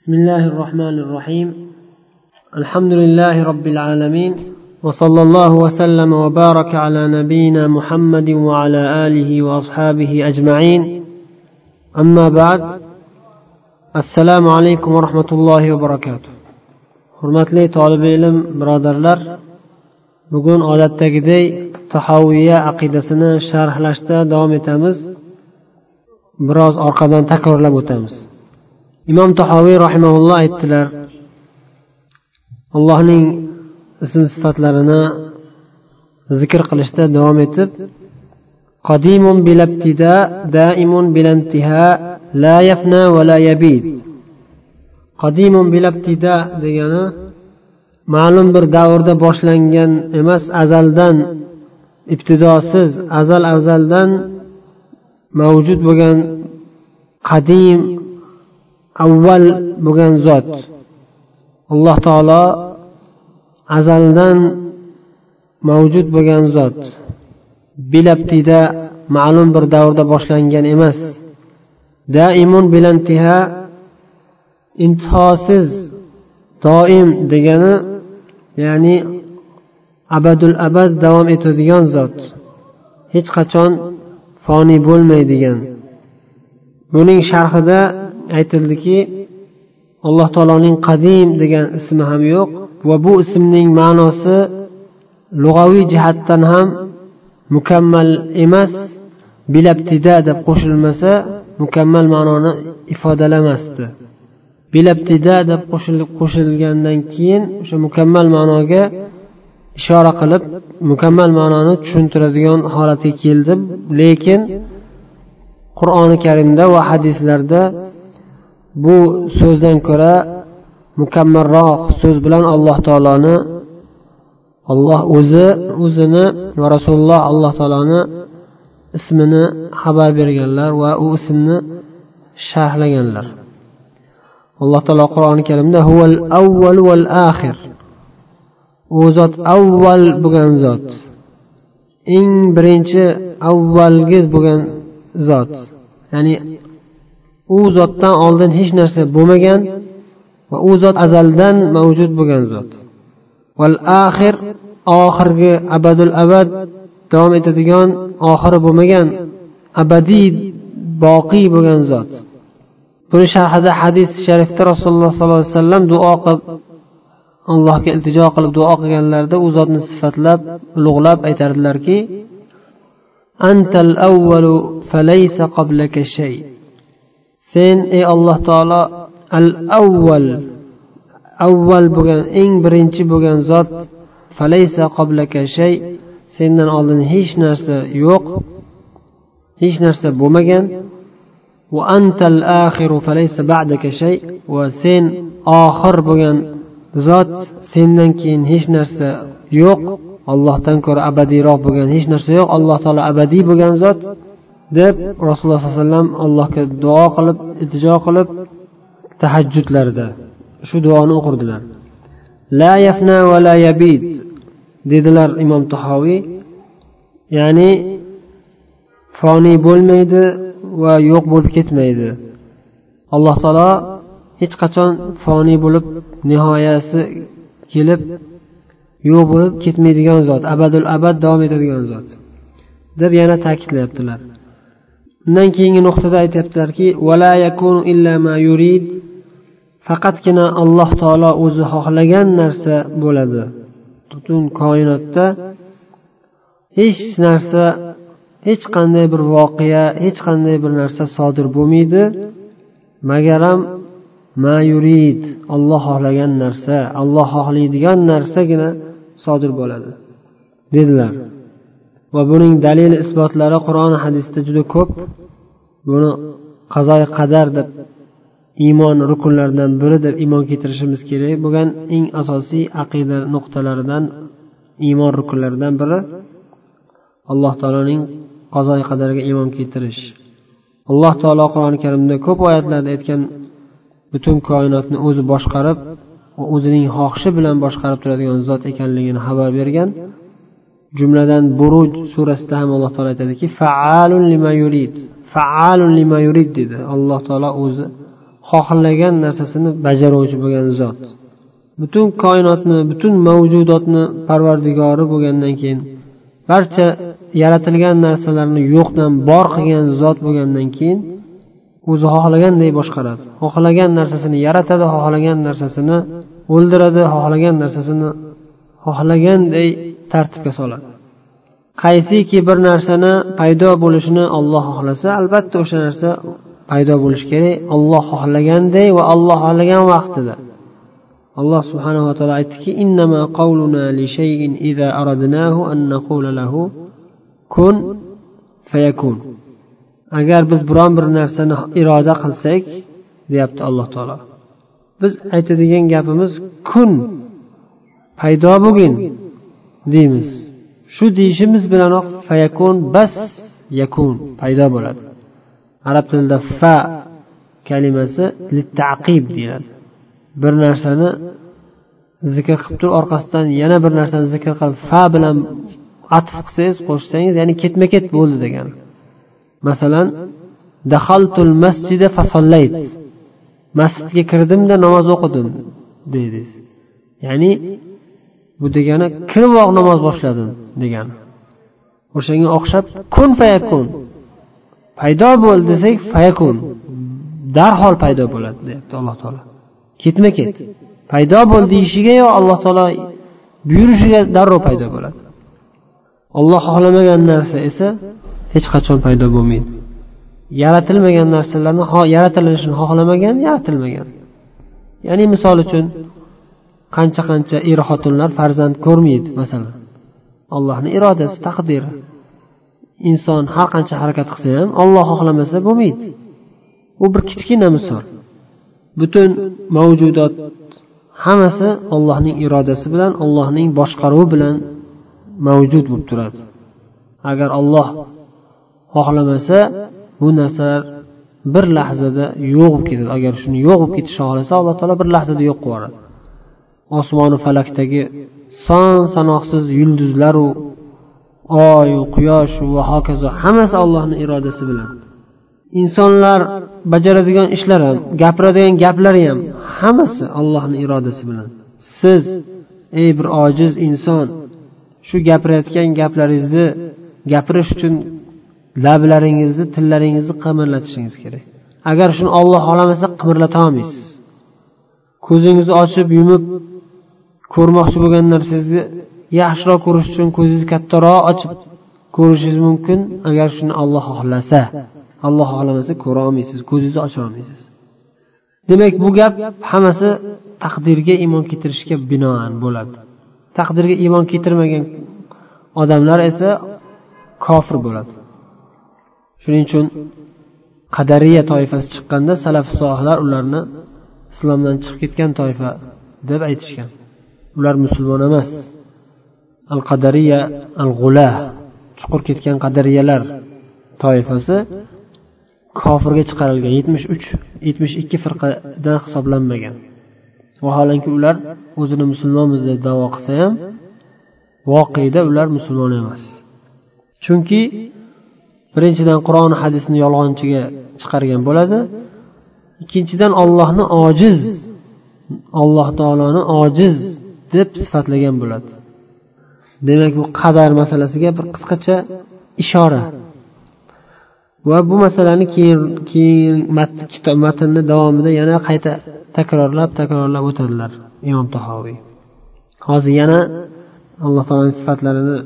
بسم الله الرحمن الرحيم الحمد لله رب العالمين وصلى الله وسلم وبارك على نبينا محمد وعلى اله واصحابه اجمعين اما بعد السلام عليكم ورحمه الله وبركاته hurmatli tolib ilm birodarlar bugun odatdagidek tahoviya aqidasini sharhlashda davom etamiz biroz orqadan takrorlab o'tamiz Imom tahoviy rahimaulloh aytdilar allohning ism sifatlarini zikr qilishda davom etib qadimun bilabtida daimun bilantiha la yafna va la yabid. Qadimun bilabtida degani ma'lum bir davrda boshlangan emas azaldan ibtidosiz azal azaldan mavjud bo'lgan qadim avval bo'lgan zot. Alloh taolo azaldan mavjud bo'lgan zot. Bilabtida ma'lum bir davrda boshlangan emas. Daimun bilantiha intihosiz doim degani ya'ni abadul abad davom etadigan zot. Hech qachon foniy bo'lmaydigan. Buning sharhida aytildiki alloh taoloning qadim degan ismi ham yo'q va bu ismning ma'nosi lug'aviy jihatdan ham mukammal emas bilabtida deb qo'shilmasa mukammal ma'noni ifodalamasdi. Bilabtida deb qo'shilgandan keyin o'sha mukammal ma'noga ishora qilib mukammal ma'noni tushuntiradigan holatga keldi lekin qur'oni karimda va hadislarda bu so'zdan ko'ra mukammalroq so'z bilan alloh taoloni olloh o'zi o'zini va rasululloh alloh taoloni ismini xabar berganlar va u ismni sharhlaganlar. Alloh taolo qur'oni karimda huval avval val axir u zot avval bo'lgan zot. Eng birinchi avvalgi bo'lgan zot. Ya'ni u zotdan oldin hech narsa bo'lmagan va u zot azaldan mavjud bo'lgan zot. Val axir oxirgi abadul abad davom etadigan oxiri bo'lmagan abadiy boqiy bo'lgan zot. Buni sharhida hadis sharifda rasululloh sollallohu alayhi vasallam duo qilib allohga iltijo qilib duo qilganlarida u zotni sifatlab ulug'lab aytardilarki antal avvalu falaysa qablaka shay. Sen ey alloh taolo al avval avval bo'lgan eng birinchi bo'lgan zot falaysa qoblaka shay sendan oldin hech narsa yo'q hech narsa bo'lmagan va antal axiru falaysa ba'daka shay va sen oxir bo'lgan zot sendan keyin hech narsa yo'q allohdan ko'ra abadiyroq bo'lgan hech narsa yo'q alloh taolo abadiy bo'lgan zot deb rasululloh sollallohu alayhi vasallam allohga duo qilib iltijo qilib tahajjudlarida shu duoni o'qirdilar. La yafna va la yabid dedilar imom tahoviy. Ya'ni foniy bo'lmaydi va yo'q bo'lib ketmaydi. Alloh taolo hech qachon foniy bo'lib nihoyasi kelib yo'q bo'lib ketmaydigan zot abadul abad davom etadigan zot deb yana ta'kidlayaptilar. Undan keyingi nuqtada aytyaptilarki faqatgina alloh taolo o'zi xohlagan narsa bo'ladi. Butun koinotda hech narsa hech qanday bir voqea hech qanday bir narsa sodir bo'lmaydi. Magaram ma yurid olloh xohlagan narsa alloh xohlaydigan narsagina sodir bo'ladi dedilar. Va buning dalil isbotlari qur'oni hadisda juda ko'p. Buni qazoi qadar deb iymon rukunlaridan biri deb iymon keltirishimiz kerak. Bo'lgan eng asosiy aqida nuqtalaridan iymon rukunlaridan biri alloh taoloning qazoi qadariga iymon keltirish. Alloh taolo qur'oni karimda ko'p oyatlarda aytgan butun koinotni o'zi boshqarib va o'zining xohishi bilan boshqarib turadigan zot ekanligini xabar bergan. Jumladan buruj surasida ham alloh taolo aytadiki faalun lima yurid faalun lima yurid dedi. Alloh taolo o'zi xohlagan narsasini bajaruvchi bo'lgan zot. Butun koinotni butun mavjudotni parvardigori bo'lgandan keyin barcha yaratilgan narsalarni yo'qdan bor qilgan zot bo'lgandan keyin o'zi xohlaganday boshqaradi. Xohlagan narsasini yaratadi xohlagan narsasini o'ldiradi xohlagan narsasini xohlaganday tartibga soladi. Qaysiki bir narsani paydo bo'lishini olloh xohlasa albatta o'sha narsa paydo bo'lishi kerak. Olloh xohlaganday va olloh xohlagan vaqtida. Alloh subhanava taolo aytdiki qawluna li shay'in idza aradnahu an naqula lahu kun fayakun. Agar biz biron bir narsani iroda qilsak deyapti alloh taolo. Biz aytadigan gapimiz kun. Paydo bo'lgin deymiz. Shu deyishimiz bilanoq fayakun bas yakun paydo bo'ladi. Arab tilida fa kalimasi taqib deyiladi. Bir narsani zikr qilib turib orqasidan yana bir narsani zikr qilib fa bilan atf qilsangiz qo'shsangiz ya'ni ketma ket bo'ldi degani masalan dahaltul masjida fasollayt masjidga kirdimda namoz o'qidim dedingiz ya'ni bu degani kiriboq namoz boshladim degani. O'shanga o'xshab kun fayakun. Paydo bo'l desak fayakun. Darhol paydo bo'ladi deyapti alloh taolo. Ketma ket paydo bo'l deyishiga yo alloh taolo buyurishiga darrov paydo bo'ladi. Olloh xohlamagan narsa esa hech qachon paydo bo'lmaydi. Yaratilmagan narsalarni yaratilishini xohlamagan yaratilmagan. Ya'ni misol uchun qancha qancha er xotinlar farzand ko'rmaydi masalan. Allohni irodasi taqdiri. Inson har qancha harakat qilsa ham olloh xohlamasa bo'lmaydi. Bu bir kichkina misol. Butun mavjudot hammasi ollohning irodasi bilan ollohning boshqaruvi bilan mavjud bo'lib turadi. Agar olloh xohlamasa bu narsalar bir lahzada yo'q bo'lib ketadi. Agar shuni yo'q bo'lib ketishni xohlasa alloh taolo bir lahzada yo'q qilib yuboradi. Osmonu falakdagi son sanoqsiz yulduzlaru oyu quyosh va hokazo hammasi allohni irodasi bilan. Insonlar bajaradigan ishlar ham gapiradigan gaplari ham hammasi allohni irodasi bilan. Siz ey bir ojiz inson shu gapirayotgan gaplaringizni gapirish uchun lablaringizni tillaringizni qimirlatishingiz kerak. Agar shuni olloh xohlamasa qimirlata olmaysiz. Ko'zingizni ochib yumib ko'rmoqchi bo'lgan narsangizni yaxshiroq ko'rish uchun ko'zingizni kattaroq ochib ko'rishingiz mumkin. Agar shuni olloh xohlasa alloh xohlamasa ko'ra olmaysiz ko'zingizni ocha olmaysiz. Demak bu gap hammasi taqdirga iymon keltirishga binoan bo'ladi. Taqdirga iymon keltirmagan odamlar esa kofir bo'ladi. Shuning uchun qadariya toifasi chiqqanda salaf solihlar ularni islomdan chiqib ketgan toifa deb aytishgan. Ular musulmon emas. Al qadariya al g'ula chuqur ketgan qadariyalar toifasi kofirga chiqarilgan. Yetmish uch yetmish ikki firqadan hisoblanmagan. Vaholanki ular o'zini musulmonmiz deb davo qilsa ham voqeda ular musulmon emas. Chunki birinchidan qur'on hadisni yolg'onchiga chiqargan bo'ladi. Ikkinchidan ollohni ojiz alloh taoloni ojiz deb sifatlagan bo'ladi demak bu qadar masalasiga bir qisqacha ishora va bu masalani keyin keyin kitob matnni davomida yana qayta takrorlab takrorlab o'tadilar imom tahoviy hozir yana alloh taoloni sifatlarini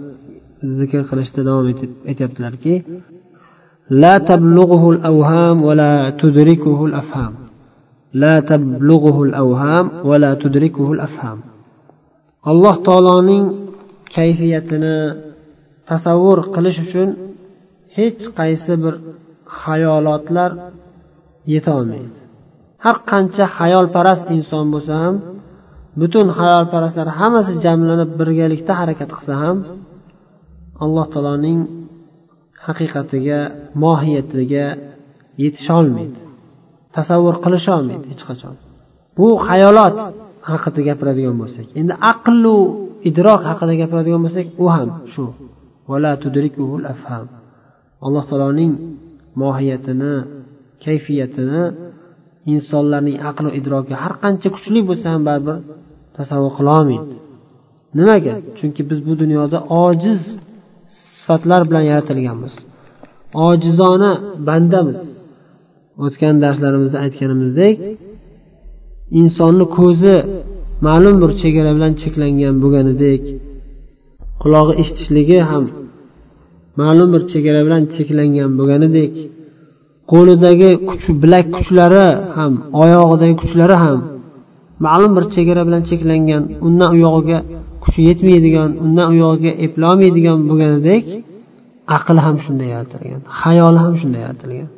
zikr qilishda davom etib aytyaptilarki لا تبلغه الأوهام ولا تدركه الأفهام لا تبلغه الأوهام ولا تدركه الأفهام alloh taoloning kayfiyatini tasavvur qilish uchun hech qaysi bir xayolotlar yetolmaydi har qancha xayolparast inson bo'lsa ham butun xayolparastlar hammasi jamlanib birgalikda harakat qilsa ham alloh taoloning haqiqatiga mohiyatiga yetisholmaydi tasavvur qilisholmaydi hech qachon. Bu xayolot haqida gapiradigan bo'lsak. Endi aqlu idrok haqida gapiradigan bo'lsak u ham shu. Alloh taoloning mohiyatini kayfiyatini insonlarning aqli idroki har qancha kuchli bo'lsa ham baribir tasavvur qilolmaydi nimaga? Chunki biz bu dunyoda ojiz sifatlar bilan yaratilganmiz. Ojizona bandamiz. O'tgan darslarimizda aytganimizdek insonni ko'zi ma'lum bir chegara bilan cheklangan bo'lganidek. Qulog'i eshitishligi ham ma'lum bir chegara bilan cheklangan bo'lganidek. Qo'lidagi kuch bilak kuchlari ham oyog'idagi kuchlari ham ma'lum bir chegara bilan cheklangan. Undan u yog'iga kuchi yetmaydigan undan u yog'iga eplolmaydigan bo'lganidek aqli ham shunday yaratilgan hayoli ham shunday yaratilgan.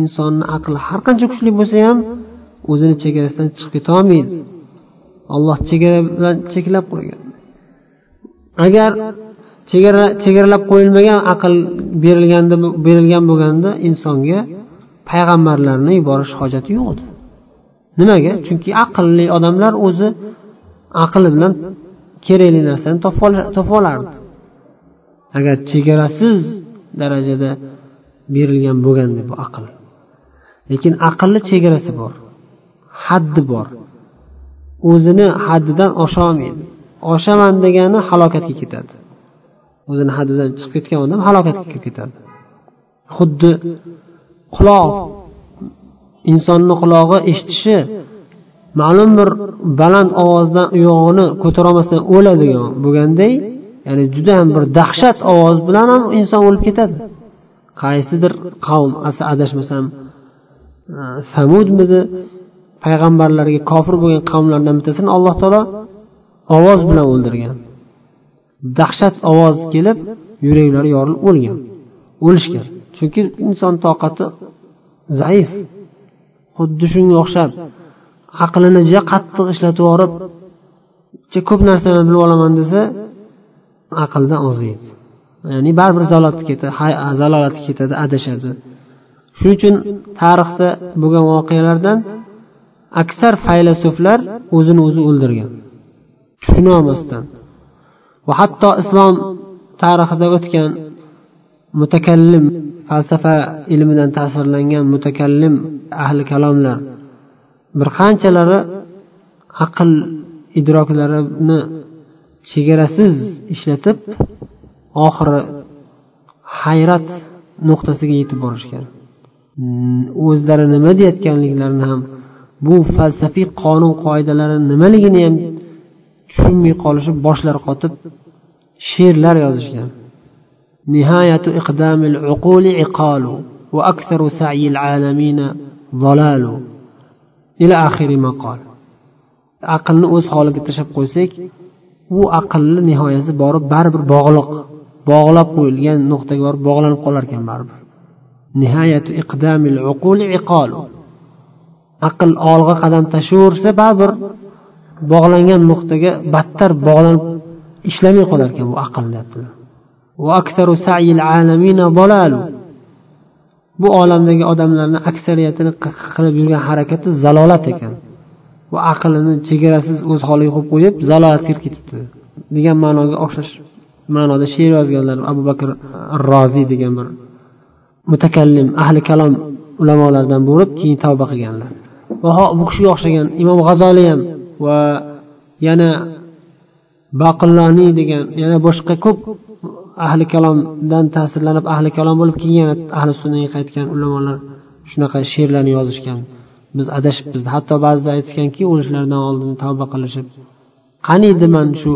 Insonni aqli har qancha kuchli bo'lsa ham o'zini chegarasidan chiqib ketolmaydi. Olloh chegara bilan cheklab qo'ygan. Agar chegara chegaralab qo'yilmagan aql berilganda berilgan bo'lganda insonga payg'ambarlarni yuborish hojati yo'q edi nimaga? Chunki aqlli odamlar o'zi aqli bilan kerakli narsani topa olardi agar chegarasiz darajada berilgan bo'lganda bu aql. Lekin aqlni chegarasi bor. Haddi bor. O'zini haddidan osholmaydi oshaman degani halokatga ketadi. O'zini haddidan chiqib ketgan odam halokatga kirib ketadi. Xuddi quloq insonni qulog'i eshitishi ma'lum bir baland ovozdan uyog'ini ko'tarolmasdan o'ladigan bo'lganday ya'ni juda ham bir dahshat ovoz bilan ham inson o'lib ketadi. Qaysidir qavm adashmasam samudmidi payg'ambarlarga kofir bo'lgan qavmlardan bittasini alloh taolo ovoz bilan o'ldirgan. Dahshat ovoz kelib yuraklari yorilib o'lgan o'lishgan. Chunki inson toqati zaif. Xuddi shunga o'xshab aqlini juda qattiq ishlatib yuborib ko'p narsani bilib olaman desa aqldan oziydi ya'ni baribir zalolatga ketadi zalolatga ketadi adashadi. Shuning uchun tarixda bo'lgan voqealardan aksar faylasuflar o'zini o'zi o'ldirgan. Tushunolmasdan. Va hatto islom tarixida o'tgan mutakallim falsafa ilmidan ta'sirlangan mutakallim ahli kalomlar bir qanchalari aql idroklarini chegarasiz ishlatib oxiri hayrat nuqtasiga yetib borishgan. O'zlari nima deyayotganliklarini ham bu falsafiy qonun qoidalari nimaligini ham tushunmay qolishib boshlari qotib she'rlar yozishgan نهاية إقدام العقول عقال وأكثر سعي العالمين ضلال إلى آخر ما قال aqlni o'z holiga tashlab qo'ysak u aqlni nihoyasi borib baribir bog'liq bog'lab qo'yilgan nuqtaga borib bog'lanib qolar ekan baribir Aql olg'a qadam tashlayversa baribir bog'langan nuqtaga battar bog'lanib ishlamay qolar ekan bu aql deyaptilar. Bu olamdagi odamlarni aksariyatini qilib yurgan harakati zalolat ekan. Va aqlini chegarasiz o'z holiga qo'yib qo'yib zalolatga kirib ketibdi. Degan ma'noga o'xshash ma'noda she'r yozganlar abu bakr roziy degan bir mutakallim ahli kalom ulamolardan bo'lib keyin tavba qilganlar. Va bu kishiga o'xshagan. Imom g'azoliy ham va yana baqilloniy degan yana boshqa ko'p ahli kalomdan ta'sirlanib ahli kalom bo'lib keyin yana ahli sunnaga qaytgan ulamolar shunaqa she'rlarni yozishgan. Biz adashibmiz. Hatto ba'zida aytishganki o'lishlaridan oldin tavba qilishib qaniydi man shu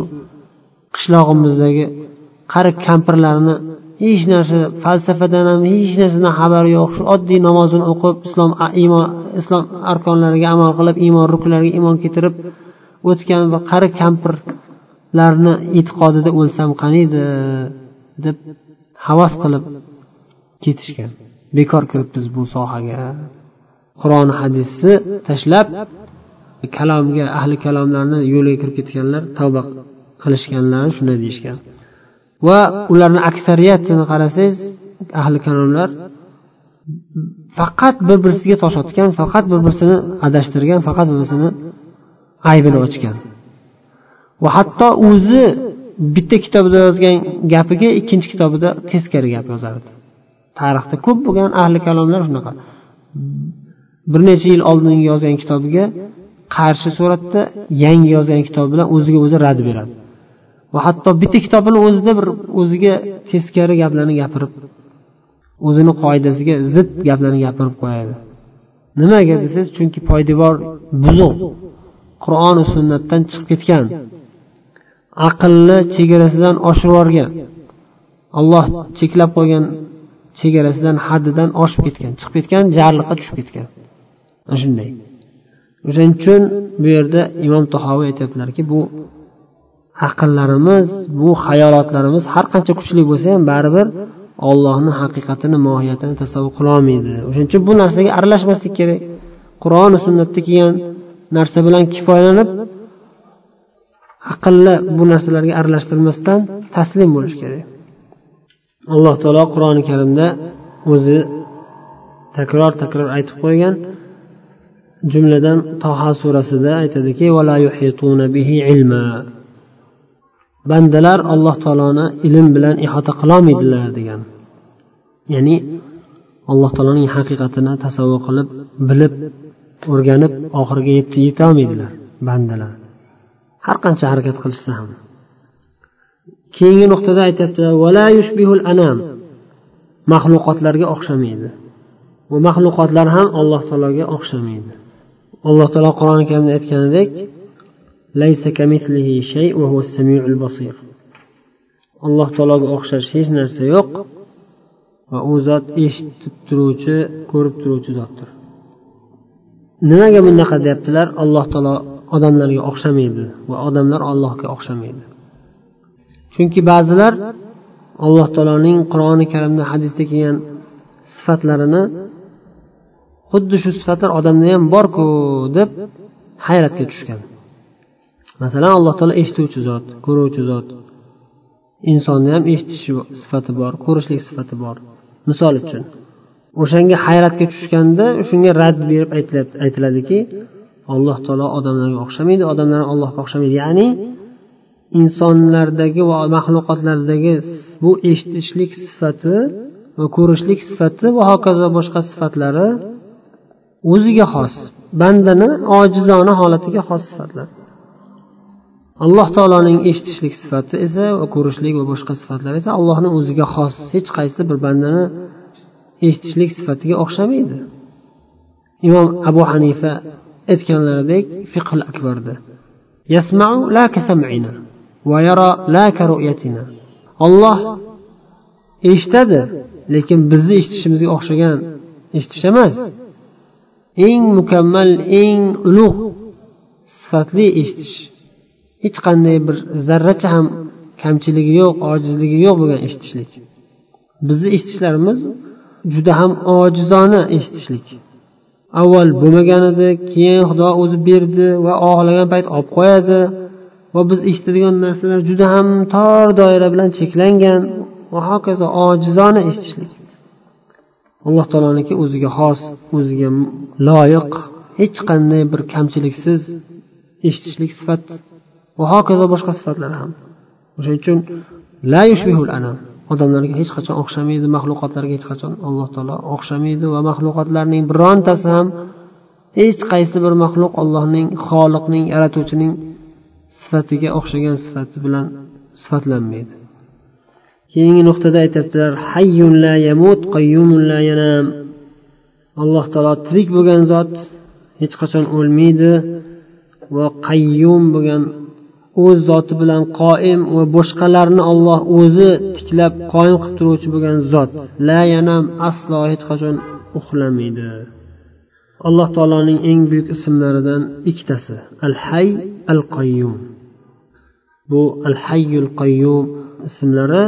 qishlog'imizdagi qari kampirlarni hech narsa falsafadan ham hech narsadan xabari yo'q. Shu oddiy namozini o'qib islom iymon islom arkonlariga amal qilib iymon ruklariga iymon keltirib o'tgan va qari kampirlarni e'tiqodida o'lsam qaniydi deb havas qilib ketishgan. Bekor kiribmiz bu sohaga. Qur'on hadisni tashlab kalomga ahli kalomlarni yo'liga kirib ketganlar tavba qilishganlari shunday deyishgan. Va ularni aksariyatini qarasangiz ahli kalomlar faqat bir birisiga tosh otgan faqat bir birisini adashtirgan faqat bir birisini aybini ochgan va hatto o'zi bitta kitobida yozgan gapiga ikkinchi kitobida teskari gap yozardi. Tarixda ko'p bo'lgan ahli kalomlar shunaqa. Bir necha yil oldingi yozgan kitobiga qarshi suratda yangi yozgan kitobi bilan o'ziga o'zi rad beradi. Va hatto bitta kitobini o'zida bir o'ziga teskari gaplarni gapirib o'zini qoidasiga zid gaplarni gapirib qo'yadi. Nimaga desangiz chunki poydevor buzuq qur'oni sunnatdan chiqib ketgan aqlni chegarasidan oshirib yuborgan olloh cheklab qo'ygan chegarasidan haddidan oshib ketgan chiqib ketgan jarliqqa tushib ketgan. Shunday. O'shaning uchun bu yerda imom tahoviy aytyaptilarki bu aqllarimiz bu hayolotlarimiz har qancha kuchli bo'lsa ham baribir ollohni haqiqatini mohiyatini tasavvur qilolmaydi o'shaning uchun bu narsaga aralashmaslik kerak. Qur'oni sunnatda kelgan narsa bilan kifoyalanib aqlni bu narsalarga aralashtirmasdan taslim bo'lish kerak. Alloh taolo qur'oni karimda o'zi takror takror aytib qo'ygan jumladan toha surasida aytadiki bandalar alloh taoloni ilm bilan ihota qilolmaydilar degan. Ya'ni alloh taoloning haqiqatini tasavvur qilib bilib o'rganib oxiriga yetolmaydilar bandalar. Har qancha harakat qilishsa ham. Keyingi nuqtada aytyaptilar maxluqotlarga o'xshamaydi. Bu maxluqotlar ham alloh taologa o'xshamaydi. Alloh taolo qur'oni karimda aytganidek alloh taologa o'xshash hech narsa yo'q va u zot eshitib turuvchi ko'rib turuvchi zotdir nimaga bunaqa deyaptilar alloh taolo odamlarga o'xshamaydi va odamlar allohga o'xshamaydi chunki ba'zilar alloh taoloning qur'oni karimda hadisda kelgan sifatlarini xuddi shu sifatlar odamda ham borku deb hayratga tushgan masalan alloh taolo eshituvchi zot ko'ruvchi zot. Insonni ham eshitish sifati bor ko'rishlik sifati bor. Misol uchun o'shanga hayratga tushganda shunga rad berib aytiladiki alloh taolo odamlarga o'xshamaydi odamlar allohga o'xshamaydi. Ya'ni insonlardagi va maxluqotlardagi bu eshitishlik sifati va ko'rishlik sifati va hokazo boshqa sifatlari o'ziga xos bandani ojizona holatiga xos sifatlar. Alloh taoloning eshitishlik sifati esa va ko'rishlik va boshqa sifatlar esa allohni o'ziga xos. Hech qaysi bir bandani eshitishlik sifatiga o'xshamaydi. Imom abu hanifa aytganlaridek fiql akbarda yasmau la kasamina va yara la ru'yatina. Olloh eshitadi lekin bizni eshitishimizga o'xshagan eshitish emas eng mukammal eng ulug' sifatli eshitish. Hech qanday bir zarracha ham kamchiligi yo'q ojizligi yo'q bo'lgan eshitishlik. Bizni eshitishlarimiz juda ham ojizona eshitishlik. Avval bo'lmagan edi keyin xudo o'zi berdi va xohlagan payt olib qo'yadi va biz eshitadigan narsalar juda ham tor doira bilan cheklangan va hokazo ojizona eshitishlik. Alloh taoloniki o'ziga xos o'ziga loyiq hech qanday bir kamchiliksiz eshitishlik sifat va hokazo boshqa sifatlar ham. O'shaning uchun la yushbihul anam odamlarga hech qachon o'xshamaydi maxluqotlarga hech qachon alloh taolo o'xshamaydi va maxluqotlarning birontasi ham hech qaysi bir maxluq allohning xoliqning yaratuvchining sifatiga o'xshagan sifati bilan sifatlanmaydi. Keyingi nuqtada aytyaptilar hayyun la yamut qayyumun la yanam. Alloh taolo tirik bo'lgan zot hech qachon o'lmaydi va qayyum bo'lgan o'z zoti bilan qoim va boshqalarni olloh o'zi tiklab qoim qilib turuvchi bo'lgan zot. La yanam aslo hech qachon uxlamaydi. Alloh taoloning eng buyuk ismlaridan ikkitasi al hay al qayyum bu al hayyul qayyum ismlari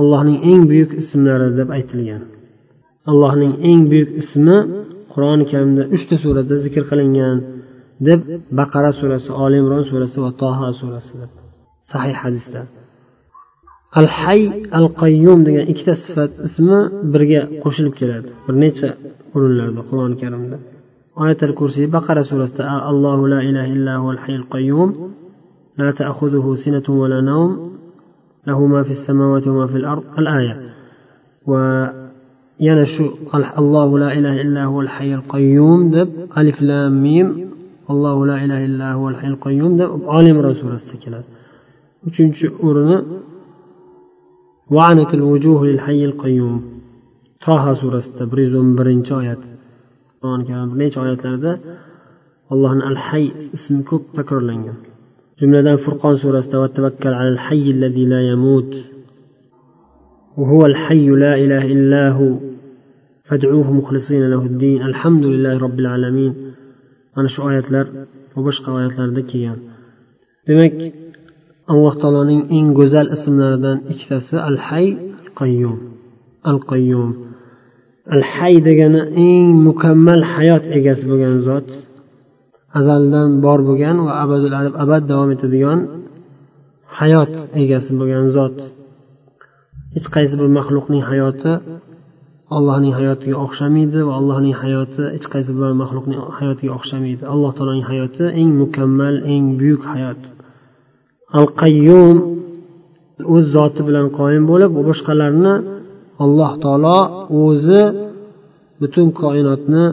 allohning eng buyuk ismlari deb aytilgan. Allohning eng buyuk ismi qur'oni karimda uchta surada zikr qilingan. Deb baqara surasi oli imron surasi va toha surasi deb sahih hadisda al hay al qayyum degan ikkita sifat ismi birga qo'shilib keladi bir necha o'rinlarda qur'oni karimda oyatul kursiy baqara surasida allohu la ilaha illa al hayyul qayyum لا تأخذه سنة ولا نوم له ما في السماوات وما في الأرض الآية و yana shu allohu la ilaha illa huval hayyul qayyum deb alif lam mim الله لا إله إلا هو الحي القيوم ده عالم رسول استكلات وشنش أرنا وعنك الوجوه للحي القيوم طه سورة استبرز برنش آيات قرآن كمان برنش آيات لرده الله الحي اسم كوب تكرر لنجم جملة فرقان سورة توكل على الحي الذي لا يموت وهو الحي لا إله إلا هو فادعوه مخلصين له الدين الحمد لله رب العالمين mana shu oyatlar va boshqa oyatlarda kelgan. Demak alloh taoloning eng go'zal ismlaridan ikkitasi al hay qayyum al qayyum al hay degani eng mukammal hayot egasi bo'lgan zot. Azaldan bor bo'lgan va abadul abad davom etadigan hayot egasi bo'lgan zot. Hech qaysi bir maxluqning hayoti allohning hayotiga o'xshamaydi va allohning hayoti hech qaysi bir maxluqning hayotiga o'xshamaydi. Alloh taoloning hayoti eng mukammal eng buyuk hayot. Al qayyum o'z zoti bilan qoyim bo'lib boshqalarni alloh taolo o'zi butun koinotni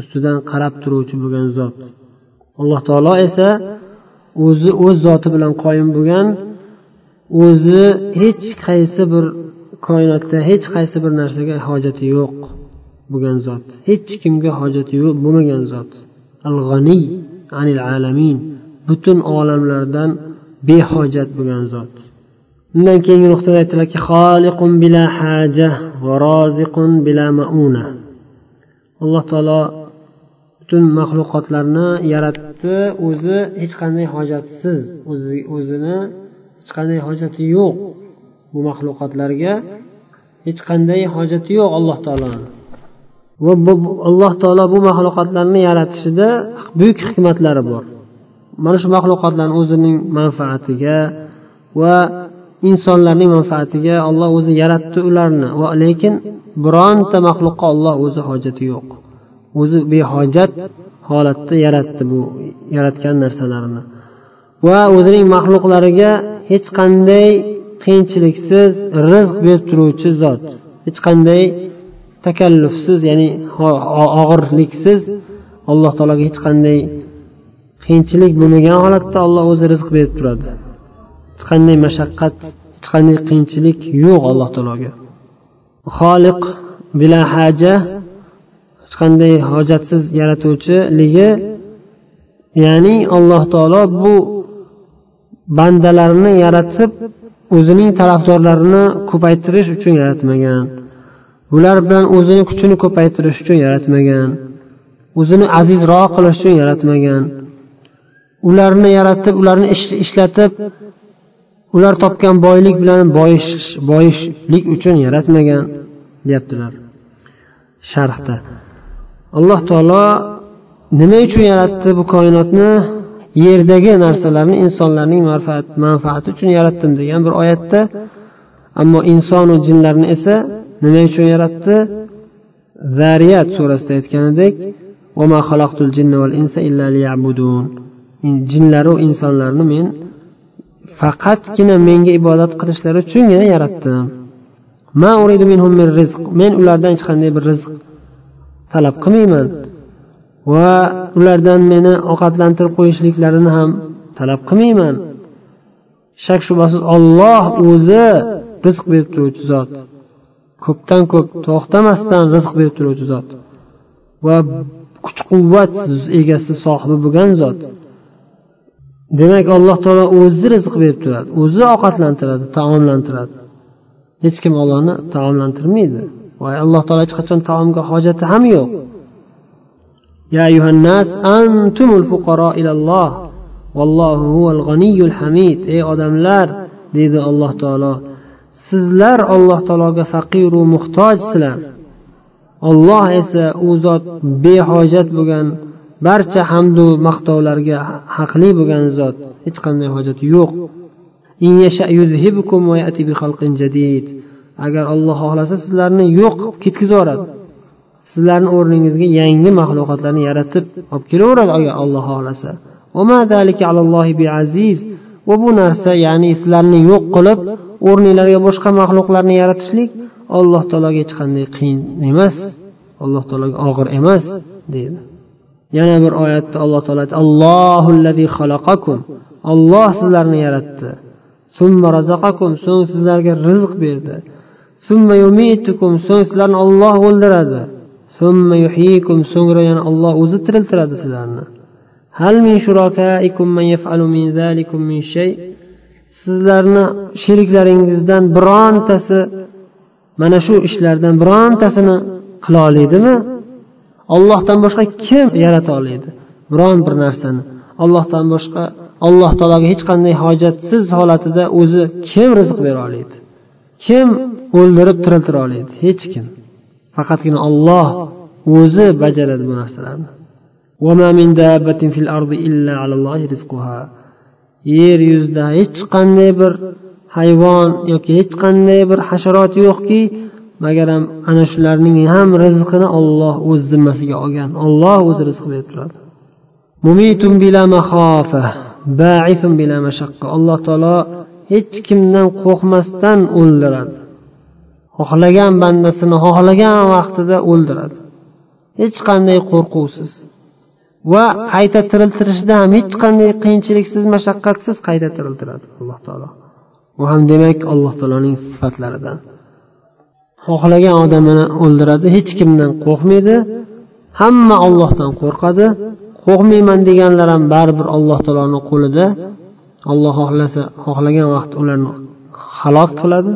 ustidan qarab turuvchi bo'lgan zot. Alloh taolo esa o'zi o'z zoti bilan qoyim bo'lgan o'zi hech qaysi bir koinotda hech qaysi bir narsaga hojati yo'q bo'lgan zot. Hech kimga hojati yo'q bo'lmagan zot. Al g'aniy anil alamin butun olamlardan behojat bo'lgan zot. Undan keyingi nuqtada aytiladiki xoliqun bila haja va roziqun bila mauna. Alloh taolo butun maxluqotlarni yaratdi o'zi hech qanday hojatsiz o'zini hech qanday hojati yo'q. Bu maxluqotlarga hech qanday hojati yo'q alloh taoloni va alloh taolo bu maxluqotlarni yaratishida buyuk hikmatlari bor. Mana shu maxluqotlarni o'zining manfaatiga va insonlarning manfaatiga olloh o'zi yaratdi ularni. Va lekin bironta maxluqqa olloh o'zi hojati yo'q. O'zi behojat holatda yaratdi bu yaratgan narsalarini. Va o'zining maxluqlariga hech qanday qiyinchiliksiz rizq berib turuvchi zot. Hech qanday takallufsiz ya'ni og'irliksiz alloh taologa hech qanday qiyinchilik bo'lmagan holatda olloh o'zi rizq berib turadi. Hech qanday mashaqqat hech qanday qiyinchilik yo'q alloh taologa. Xoliq bila haja hech qanday hojatsiz yaratuvchiligi ya'ni alloh taolo bu bandalarni yaratib o'zining tarafdorlarini ko'paytirish uchun yaratmagan. Bular bilan o'zini kuchini ko'paytirish uchun yaratmagan. O'zini azizroq qilish uchun yaratmagan. Ularni yaratib ularni ishlatib ular topgan boylik bilan boyish boyishlik uchun yaratmagan deyaptilar sharhda. Alloh taolo nima uchun yaratdi bu koinotni? Yerdagi narsalarni insonlarning manfaati uchun yaratdim degan bir oyatda ammo insonu jinlarni esa nima uchun yaratdi? Zariyat surasida aytganidek jinlaru insonlarni men faqatgina menga ibodat qilishlari uchungina yaratdim. Men ulardan hech qanday bir rizq talab qilmayman. Va ulardan meni ovqatlantirib qo'yishliklarini ham talab qilmayman. Shak shubhasiz olloh o'zi rizq berib turuvchi zot. Ko'pdan ko'p to'xtamasdan rizq berib turuvchi zot. Va kuch quvvat egasi sohibi bo'lgan zot. Demak alloh taolo o'zi rizq berib turadi o'zi ovqatlantiradi taomlantiradi. Hech kim ollohni taomlantirmaydi. Va alloh taolo hech qachon taomga hojati ham yo'q. يا أيها الناس أنتم الفقراء إلى الله والله هو الغني الحميد ey odamlar deydi alloh taolo sizlar alloh taologa faqiru muhtojsizlar olloh esa u zot behojat bo'lgan barcha hamdu maqtovlarga haqli bo'lgan zot hech qanday hojati yo'q agar olloh xohlasa sizlarni yo'q ketkazib yuboradi Sizlarni o'rningizga yangi maxluqotlarni yaratib olib kelaveradi agar olloh xohlasa va bu narsa ya'ni sizlarni yo'q qilib o'rninglarga boshqa maxluqlarni yaratishlik alloh taologa hech qanday qiyin emas alloh taologa og'ir emas deydi. Yana bir oyatda alloh taolo allohu xalaqakum. Olloh sizlarni yaratdi. So'ng sizlarga rizq berdi. So'ng sizlarni olloh o'ldiradi. So'ngra yana olloh o'zi tiriltiradi sizlarni. Sizlarni sheriklaringizdan birontasi mana shu ishlardan birontasini qila oladimi ollohdan boshqa kim yarata oladi biron bir narsani. Ollohdan boshqa alloh taologa hech qanday hojatsiz holatida o'zi kim rizq bera oladi kim o'ldirib tiriltira oladi hech kim. Faqatgina olloh o'zi bajaradi bu narsalarni. Yer yuzida hech qanday bir hayvon yoki hech qanday bir hasharot yo'qki magaram ana shularning ham rizqini olloh o'z zimmasiga olgan olloh o'zi rizq berib turadi. Alloh taolo hech kimdan qo'rqmasdan o'ldiradi. Xohlagan bandasini xohlagan vaqtida o'ldiradi. Hech qanday qo'rquvsiz va qayta tiriltirishda ham hech qanday qiyinchiliksiz mashaqqatsiz qayta tiriltiradi alloh taolo. Bu ham demak alloh taoloning sifatlaridan. Xohlagan odamini o'ldiradi hech kimdan qo'rqmaydi hamma ollohdan qo'rqadi. Qo'rqmayman deganlar ham baribir alloh taoloni qo'lida. Olloh xohlasa xohlagan vaqt ularni halok qiladi.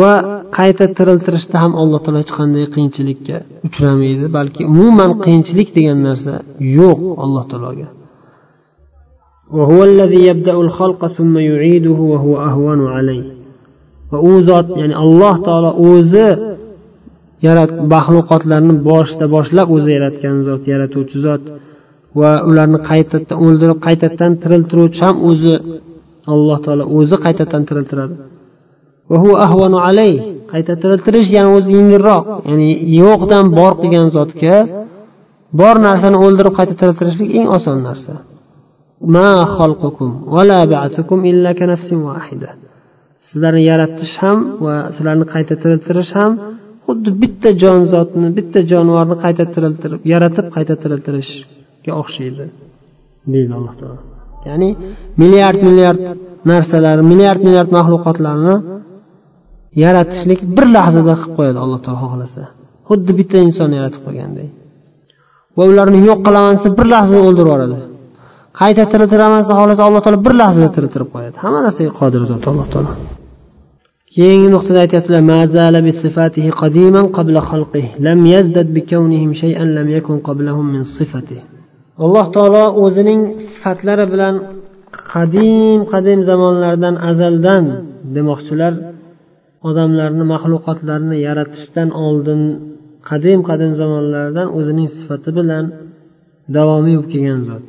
va qayta tiriltirishda ham alloh taolo hech qanday qiyinchilikka uchramaydi balki umuman qiyinchilik degan narsa yo'q alloh taologa وهو الذي يبدأ الخلق ثم يعيده وهو أهون عليه va u zot ya'ni alloh taolo o'zi yarat maxluqotlarni boshida boshlab o'zi yaratgan zot yaratuvchi zot va ularni qaytadan o'ldirib qaytadan tiriltiruvchi ham o'zi alloh taolo o'zi qaytadan tiriltiradi Qayta tiriltirish ya'ni o'zi yengilroq. Ya'ni yo'qdan bor qilgan zotga bor narsani o'ldirib qayta tiriltirishlik eng oson narsa. Sizlarni yaratish ham va sizlarni qayta tiriltirish ham xuddi bitta jon zotni bitta jonivorni qayta tiriltirib yaratib qayta tiriltirishga o'xshaydi deydi alloh taolo. Ya'ni milliard milliard narsalar milliard milliard maxluqotlarni yaratishlik bir lahzada qilib qo'yadi alloh taolo xohlasa. Xuddi bitta insonni yaratib qo'yganday va ularni yo'q qilaman desa bir lahzada o'ldirib yuboradi. Qayta tiriltiraman desa xohlasa alloh taolo bir lahzada tiriltirib qo'yadi. Hamma narsaga qodir zot alloh taolo. Keyingi nuqtada aytyaptilar alloh taolo o'zining sifatlari bilan qadim qadim zamonlardan azaldan demoqchilar. Odamlarni maxluqotlarni yaratishdan oldin qadim qadim zamonlardan o'zining sifati bilan davomiy bo'lib kelgan zot.